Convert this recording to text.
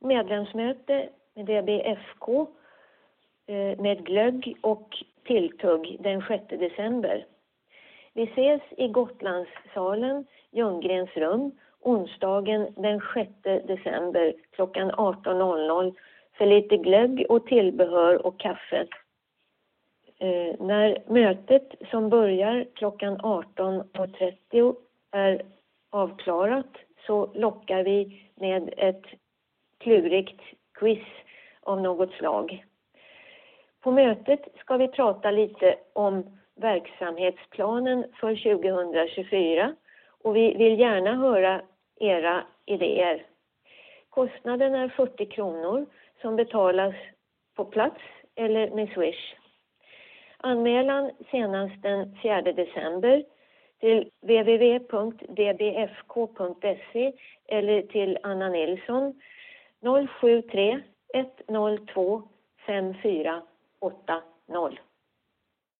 medlemsmöte med DBFK eh, med glögg och tilltugg den 6 december. Vi ses i Gotlandssalen, Ljunggrens rum, onsdagen den 6 december klockan 18.00 för lite glögg och tillbehör och kaffe. Eh, när mötet som börjar klockan 18.30 är avklarat så lockar vi med ett klurigt quiz av något slag. På mötet ska vi prata lite om verksamhetsplanen för 2024 och vi vill gärna höra era idéer. Kostnaden är 40 kronor som betalas på plats eller med Swish. Anmälan senast den 4 december till www.dbfk.se eller till Anna Nilsson 073 102 5480.